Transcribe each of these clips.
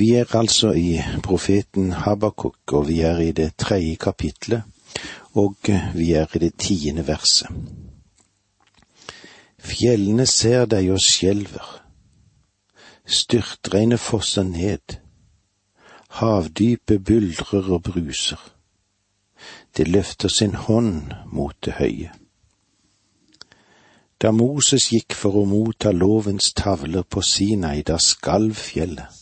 Vi er altså i profeten Habakuk, og vi er i det tredje kapitlet, og vi er i det tiende verset. Fjellene ser deg og skjelver, styrtregnet fosser ned, havdypet buldrer og bruser, det løfter sin hånd mot det høye. Da Moses gikk for å motta lovens tavler på Sinai, da skalv fjellet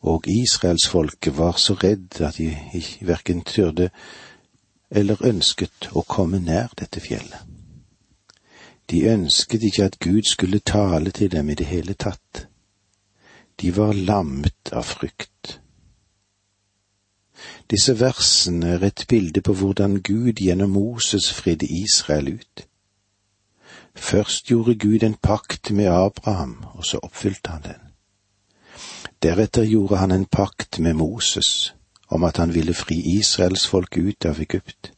og israelsfolket var så redd at de verken turde eller ønsket å komme nær dette fjellet. De ønsket ikke at Gud skulle tale til dem i det hele tatt. De var lammet av frykt. Disse versene er et bilde på hvordan Gud gjennom Moses fridde Israel ut. Først gjorde Gud en pakt med Abraham, og så oppfylte han den. Deretter gjorde han en pakt med Moses om at han ville fri Israels folk ut av Egypt.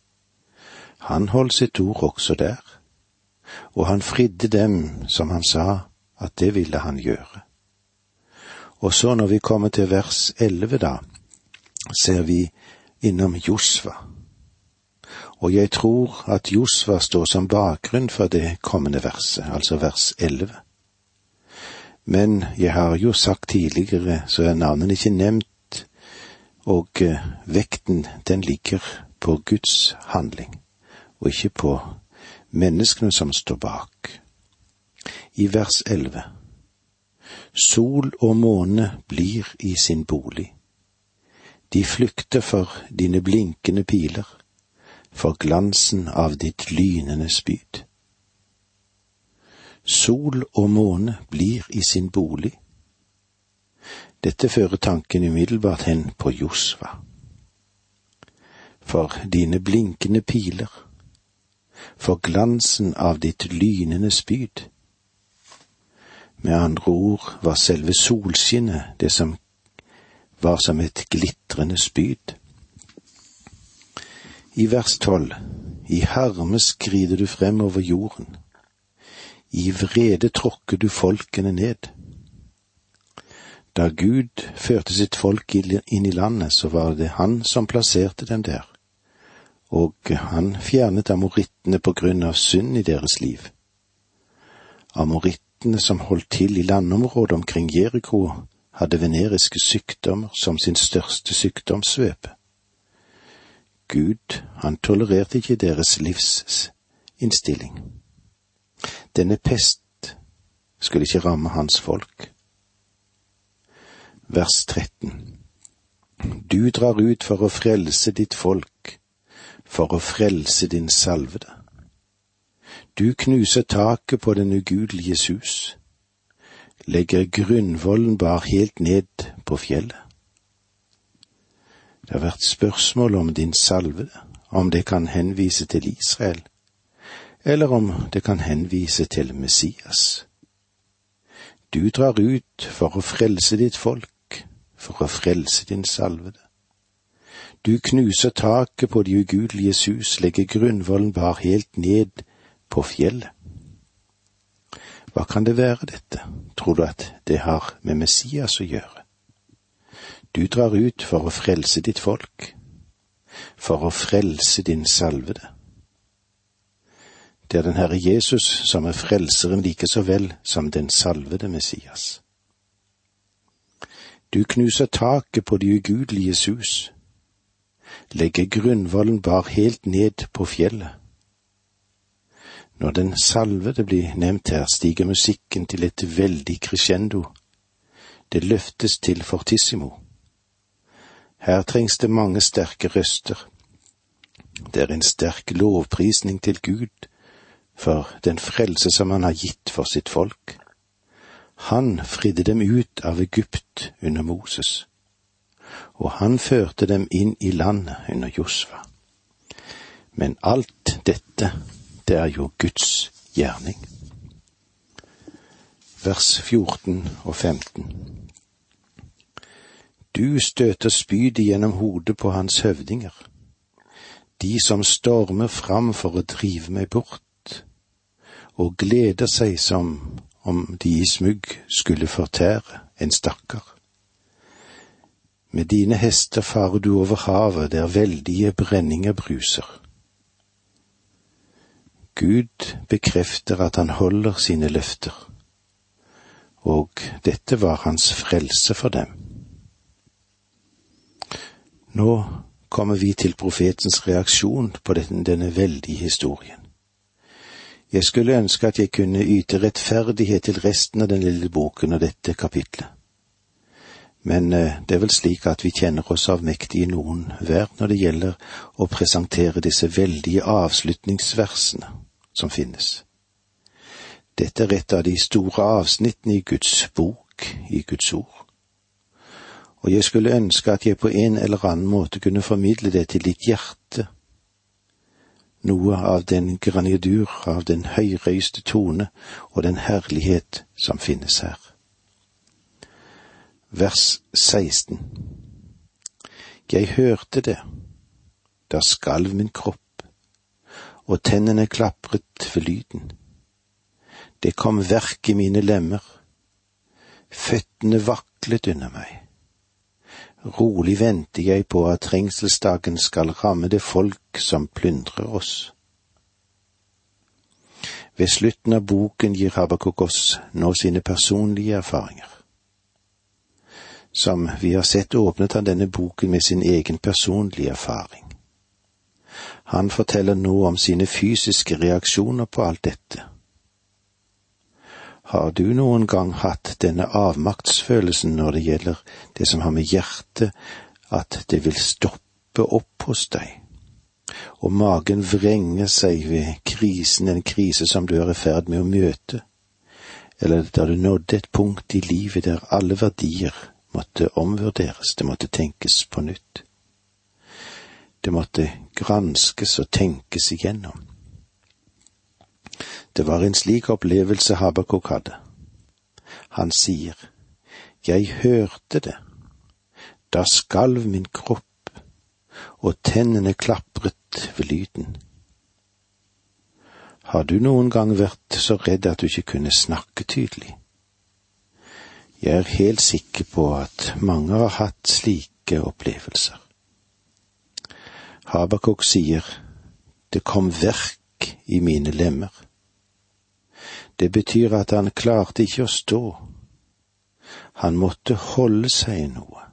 Han holdt sitt ord også der, og han fridde dem som han sa at det ville han gjøre. Og så når vi kommer til vers elleve da, ser vi innom Josva. Og jeg tror at Josva står som bakgrunn for det kommende verset, altså vers elleve. Men jeg har jo sagt tidligere, så er navnene ikke nevnt, og eh, vekten den ligger på Guds handling, og ikke på menneskene som står bak. I vers elleve Sol og måne blir i sin bolig. De flykter for dine blinkende piler, for glansen av ditt lynende spyd. Sol og måne blir i sin bolig. Dette fører tanken umiddelbart hen på Josva. For dine blinkende piler, for glansen av ditt lynende spyd. Med andre ord var selve solskinnet det som var som et glitrende spyd. I vers tolv, i harme skrider du frem over jorden i vrede tråkker du folkene ned. Da Gud førte sitt folk inn i landet, så var det han som plasserte dem der, og han fjernet amorittene på grunn av synd i deres liv. Amorittene som holdt til i landområdet omkring Jeriko, hadde veneriske sykdommer som sin største sykdomssvøpe. Gud, han tolererte ikke deres livsinnstilling. Denne pest skulle ikke ramme hans folk. Vers 13 Du drar ut for å frelse ditt folk, for å frelse din salvede. Du knuser taket på den ugudeliges hus, legger grunnvollen bar helt ned på fjellet. Det har vært spørsmål om din salvede, om det kan henvise til Israel, eller om det kan henvise til Messias. Du drar ut for å frelse ditt folk, for å frelse din salvede. Du knuser taket på de ugudeliges hus, legger grunnvollen bar helt ned på fjellet. Hva kan det være, dette? Tror du at det har med Messias å gjøre? Du drar ut for å frelse ditt folk, for å frelse din salvede. Det er den Herre Jesus som er frelseren like så vel som den salvede Messias. Du knuser taket på de ugudeliges hus, legger grunnvollen bar helt ned på fjellet. Når den salvede blir nevnt her, stiger musikken til et veldig crescendo. Det løftes til fortissimo. Her trengs det mange sterke røster. Det er en sterk lovprisning til Gud for den frelse som han har gitt for sitt folk. Han fridde dem ut av Egypt under Moses, og han førte dem inn i landet under Josva. Men alt dette, det er jo Guds gjerning. Vers 14 og 15 Du støter spydet gjennom hodet på hans høvdinger, de som stormer fram for å drive meg bort og gleder seg som om de i smugg skulle fortære en stakkar. Med dine hester farer du over havet der veldige brenninger bruser. Gud bekrefter at han holder sine løfter, og dette var hans frelse for dem. Nå kommer vi til profetens reaksjon på denne, denne veldige historien. Jeg skulle ønske at jeg kunne yte rettferdighet til resten av den lille boken og dette kapitlet. Men eh, det er vel slik at vi kjenner oss avmektige noen hver når det gjelder å presentere disse veldige avslutningsversene som finnes. Dette er et av de store avsnittene i Guds bok, i Guds ord. Og jeg skulle ønske at jeg på en eller annen måte kunne formidle det til ditt hjerte, noe av den granidur, av den høyrøyste tone og den herlighet som finnes her. Vers 16 Jeg hørte det, da skalv min kropp og tennene klapret ved lyden. Det kom verk i mine lemmer, føttene vaklet under meg. Rolig venter jeg på at trengselsdagen skal ramme det folk som plyndrer oss. Ved slutten av boken gir Habakuk oss nå sine personlige erfaringer. Som vi har sett åpnet han denne boken med sin egen personlige erfaring. Han forteller nå om sine fysiske reaksjoner på alt dette. Har du noen gang hatt denne avmaktsfølelsen når det gjelder det som har med hjertet, at det vil stoppe opp hos deg, og magen vrenger seg ved krisen, en krise som du er i ferd med å møte, eller da du nådde et punkt i livet der alle verdier måtte omvurderes, det måtte tenkes på nytt. Det måtte granskes og tenkes igjennom. Det var en slik opplevelse Habakuk hadde. Han sier, Jeg hørte det, da skalv min kropp, og tennene klapret ved lyden. Har du noen gang vært så redd at du ikke kunne snakke tydelig? Jeg er helt sikker på at mange har hatt slike opplevelser. Habakuk sier, Det kom verk i mine lemmer. Det betyr at han klarte ikke å stå. Han måtte holde seg i noe.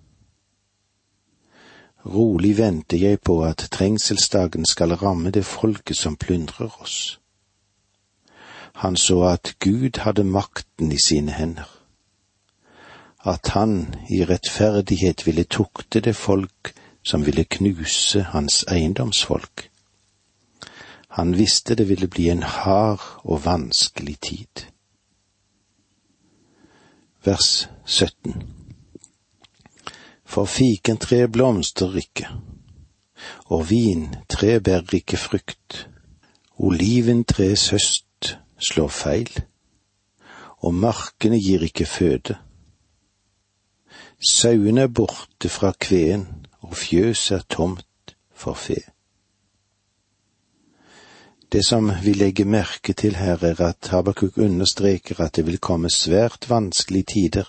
Rolig venter jeg på at trengselsdagen skal ramme det folket som plyndrer oss. Han så at Gud hadde makten i sine hender. At han i rettferdighet ville tukte det folk som ville knuse hans eiendomsfolk. Han visste det ville bli en hard og vanskelig tid. Vers 17 For fikentre blomstrer ikke, og vintre bærer ikke frukt, oliventres høst slår feil, og markene gir ikke føde. Sauene er borte fra kveen, og fjøset er tomt for fe. Det som vi legger merke til her, er at Habakuk understreker at det vil komme svært vanskelige tider.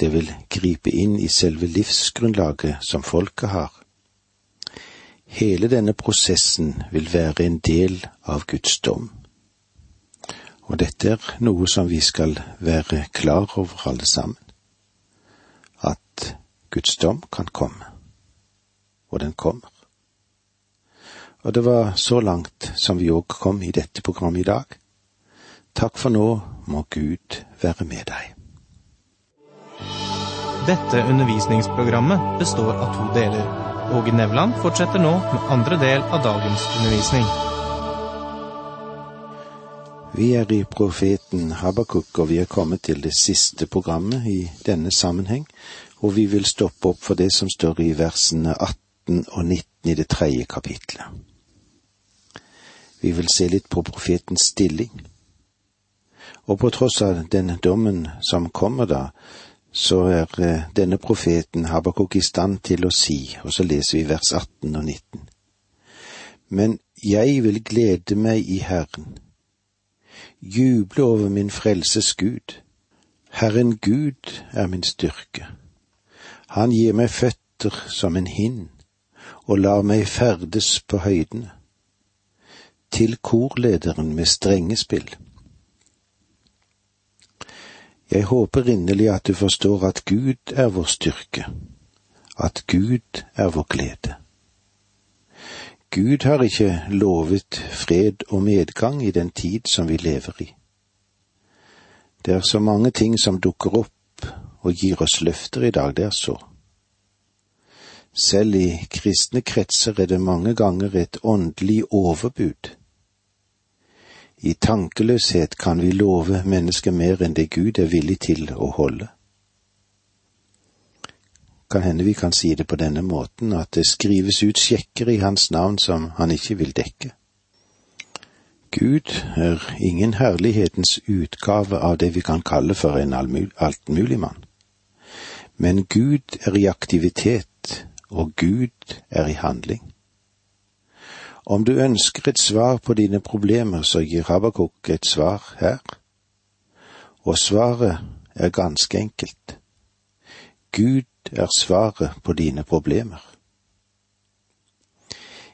Det vil gripe inn i selve livsgrunnlaget som folket har. Hele denne prosessen vil være en del av Guds dom. Og dette er noe som vi skal være klar over alle sammen. At Guds dom kan komme og den kommer. Og det var så langt som vi òg kom i dette programmet i dag. Takk for nå, må Gud være med deg. Dette undervisningsprogrammet består av to deler. Åge Nevland fortsetter nå med andre del av dagens undervisning. Vi er i profeten Habakuk, og vi er kommet til det siste programmet i denne sammenheng, og vi vil stoppe opp for det som står i versene 18 18 og 19 i det tredje kapitlet. Vi vil se litt på profetens stilling. Og på tross av den dommen som kommer da, så er eh, denne profeten Habakuk i stand til å si, og så leser vi vers 18 og 19. Men jeg vil glede meg i Herren, juble over min frelses Gud. Herren Gud er min styrke. Han gir meg føtter som en hind og lar meg ferdes på høydene. Til korlederen med strengespill. Jeg håper inderlig at du forstår at Gud er vår styrke, at Gud er vår glede. Gud har ikke lovet fred og medgang i den tid som vi lever i. Det er så mange ting som dukker opp og gir oss løfter i dag, det er så. Selv i kristne kretser er det mange ganger et åndelig overbud. I tankeløshet kan vi love mennesket mer enn det Gud er villig til å holde. Kan hende vi kan si det på denne måten, at det skrives ut sjekker i hans navn som han ikke vil dekke. Gud er ingen herlighetens utgave av det vi kan kalle for en altmuligmann. Men Gud er i aktivitet og Gud er i handling. Om du ønsker et svar på dine problemer, så gir Habakuk et svar her. Og svaret er ganske enkelt. Gud er svaret på dine problemer.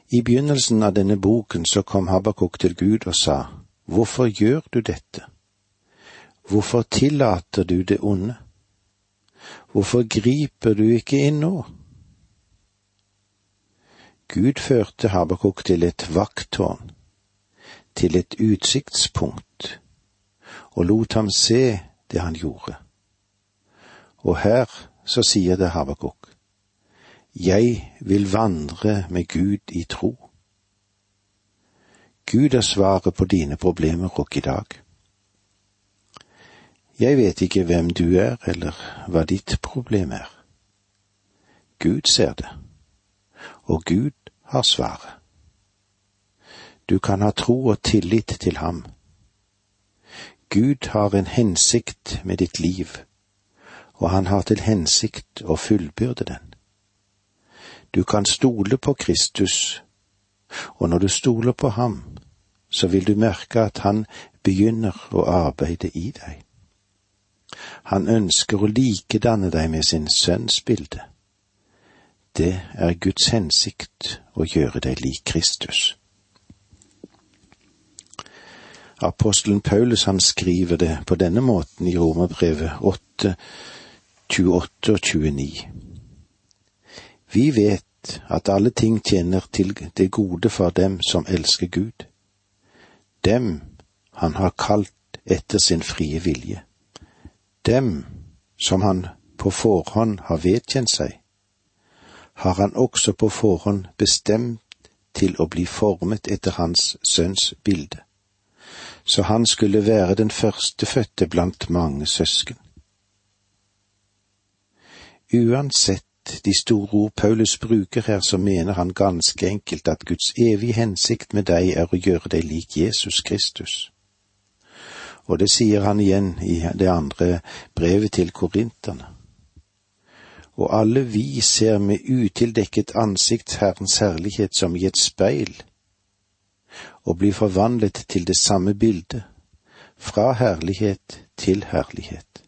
I begynnelsen av denne boken så kom Habakuk til Gud og sa, Hvorfor gjør du dette? Hvorfor tillater du det onde? Hvorfor griper du ikke inn nå? Gud førte Habakuk til et vakttårn, til et utsiktspunkt, og lot ham se det han gjorde. Og her så sier det Habakuk, Jeg vil vandre med Gud i tro. Gud er svaret på dine problemer òg i dag. Jeg vet ikke hvem du er, eller hva ditt problem er. Gud ser det, og Gud har svaret. Du kan ha tro og tillit til ham. Gud har en hensikt med ditt liv, og han har til hensikt å fullbyrde den. Du kan stole på Kristus, og når du stoler på ham, så vil du merke at han begynner å arbeide i deg. Han ønsker å likedanne deg med sin sønns bilde. Det er Guds hensikt å gjøre deg lik Kristus. Apostelen Paulus han skriver det på denne måten i Romerbrevet 8, 28 og 29. Vi vet at alle ting tjener til det gode for dem som elsker Gud, dem han har kalt etter sin frie vilje, dem som han på forhånd har vedkjent seg har han også på forhånd bestemt til å bli formet etter hans sønns bilde, så han skulle være den førstefødte blant mange søsken. Uansett de store ord Paulus bruker her, så mener han ganske enkelt at Guds evige hensikt med deg er å gjøre deg lik Jesus Kristus. Og det sier han igjen i det andre brevet til korinterne og alle vi ser med utildekket ansikt Herrens herlighet som i et speil, og blir forvandlet til det samme bildet, fra herlighet til herlighet.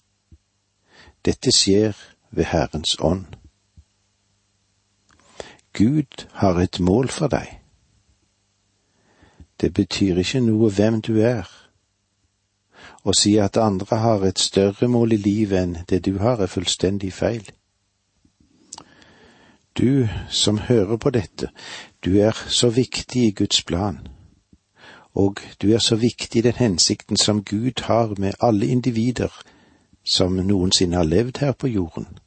Dette skjer ved Herrens ånd. Gud har et mål for deg. Det betyr ikke noe hvem du er. Å si at andre har et større mål i livet enn det du har, er fullstendig feil. Du som hører på dette, du er så viktig i Guds plan, og du er så viktig i den hensikten som Gud har med alle individer som noensinne har levd her på jorden,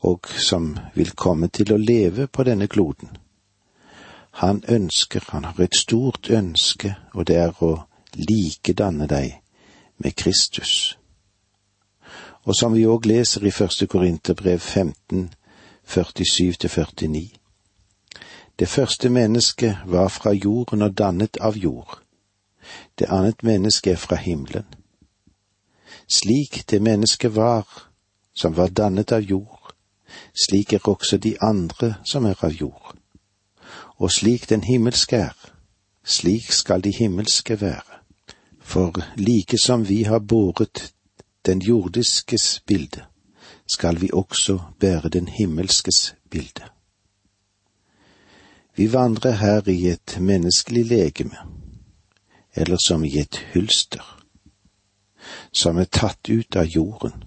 og som vil komme til å leve på denne kloden. Han ønsker, han har et stort ønske, og det er å likedanne deg med Kristus. Og som vi òg leser i første Korinterbrev 15, 47-49. Det første mennesket var fra jorden og dannet av jord. Det annet mennesket er fra himmelen. Slik det mennesket var, som var dannet av jord, slik er også de andre som er av jord. Og slik den himmelske er, slik skal de himmelske være. For like som vi har båret den jordiskes bilde, skal vi også bære den himmelskes bilde. Vi vandrer her i et menneskelig legeme, eller som i et hylster, som er tatt ut av jorden.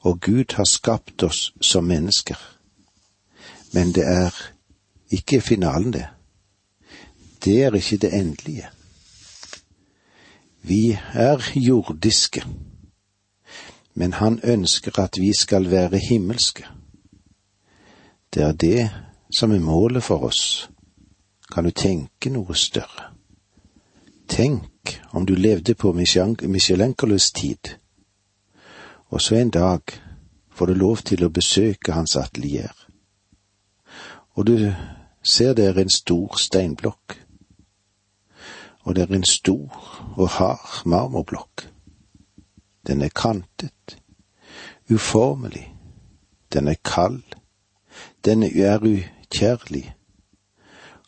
Og Gud har skapt oss som mennesker, men det er ikke finalen, det. Det er ikke det endelige. Vi er jordiske, men han ønsker at vi skal være himmelske. Det er det som er målet for oss. Kan du tenke noe større? Tenk om du levde på Michelenkolos tid, og så en dag får du lov til å besøke hans atelier, og du ser det er en stor steinblokk og det er en stor og hard marmorblokk. Den er kantet, uformelig, den er kald, den er ukjærlig,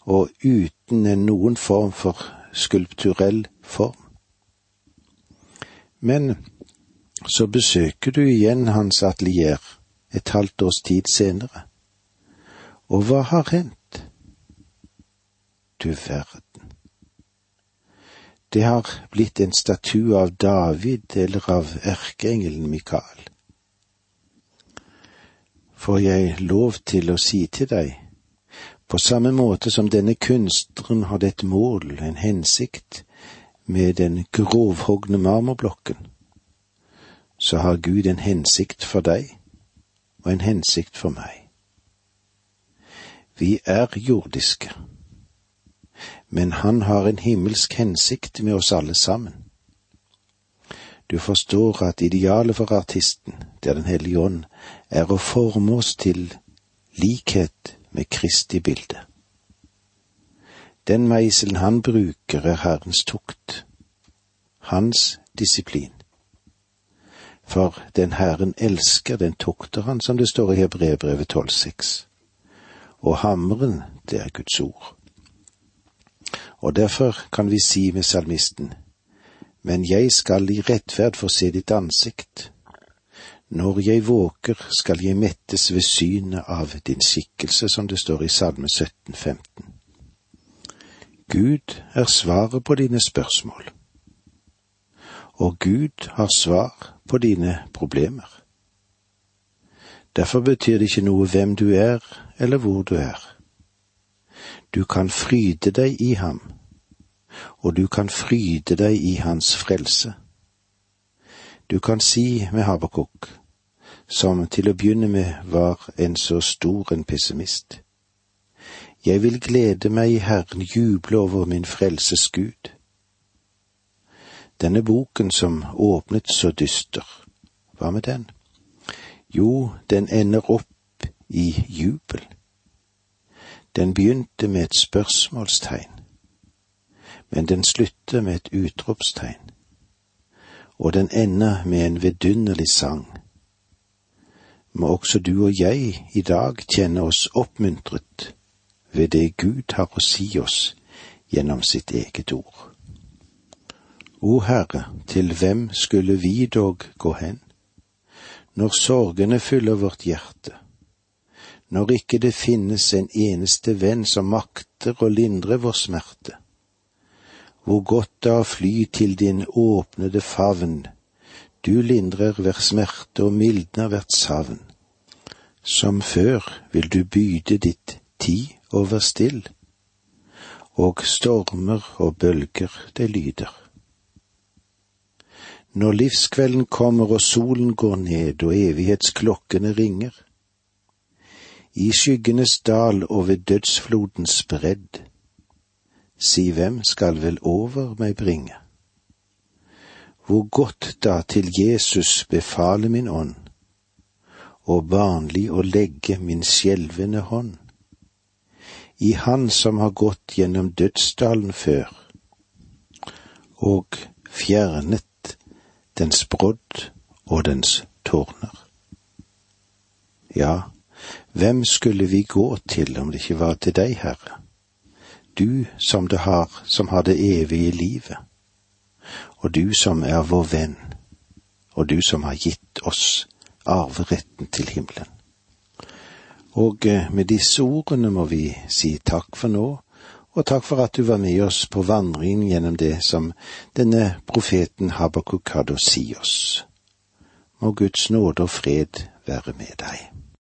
og uten noen form for skulpturell form. Men så besøker du igjen hans atelier et halvt års tid senere, og hva har hendt? Du verden. Det har blitt en statue av David eller av erkeengelen Mikael. Får jeg lov til å si til deg, på samme måte som denne kunstneren hadde et mål, en hensikt, med den grovhogne marmorblokken, så har Gud en hensikt for deg og en hensikt for meg. Vi er jordiske men han har en himmelsk hensikt med oss alle sammen. Du forstår at idealet for artisten, det er Den hellige ånd, er å forme oss til likhet med Kristi bilde. Den meiselen han bruker, er Herrens tukt, hans disiplin. For den Herren elsker, den tukter han, som det står i Hebreerbrevet 12,6. Og hammeren, det er Guds ord. Og derfor kan vi si med salmisten, Men jeg skal i rettferd få se ditt ansikt. Når jeg våker, skal jeg mettes ved synet av din skikkelse, som det står i Salme 17, 15. Gud er svaret på dine spørsmål. Og Gud har svar på dine problemer. Derfor betyr det ikke noe hvem du er, eller hvor du er. Du kan fryde deg i ham, og du kan fryde deg i hans frelse. Du kan si med Habakuk, som til å begynne med var en så stor en pessimist. Jeg vil glede meg i Herren, juble over min frelses Gud. Denne boken som åpnet så dyster, hva med den? Jo, den ender opp i jubel. Den begynte med et spørsmålstegn, men den slutter med et utropstegn, og den ender med en vidunderlig sang. Må også du og jeg i dag kjenne oss oppmuntret ved det Gud har å si oss gjennom sitt eget ord. O Herre, til hvem skulle vi dog gå hen, når sorgene fyller vårt hjerte? når ikke det finnes en eneste venn som makter å lindre vår smerte. Hvor godt da å fly til din åpnede favn, du lindrer hver smerte og mildner hvert savn. Som før vil du byde ditt tid over still, og stormer og bølger det lyder. Når livskvelden kommer og solen går ned og evighetsklokkene ringer, i skyggenes dal og ved dødsflodens bredd. Si hvem skal vel over meg bringe? Hvor godt da til Jesus befale min ånd, og barnlig å legge min skjelvende hånd. I Han som har gått gjennom dødsdalen før, og fjernet dens brodd og dens tårner. Ja, hvem skulle vi gå til om det ikke var til deg, Herre? Du som det har, som har det evige livet, og du som er vår venn, og du som har gitt oss arveretten til himmelen. Og eh, med disse ordene må vi si takk for nå, og takk for at du var med oss på vandringen gjennom det som denne profeten Habakuk hadde å si oss. Må Guds nåde og fred være med deg.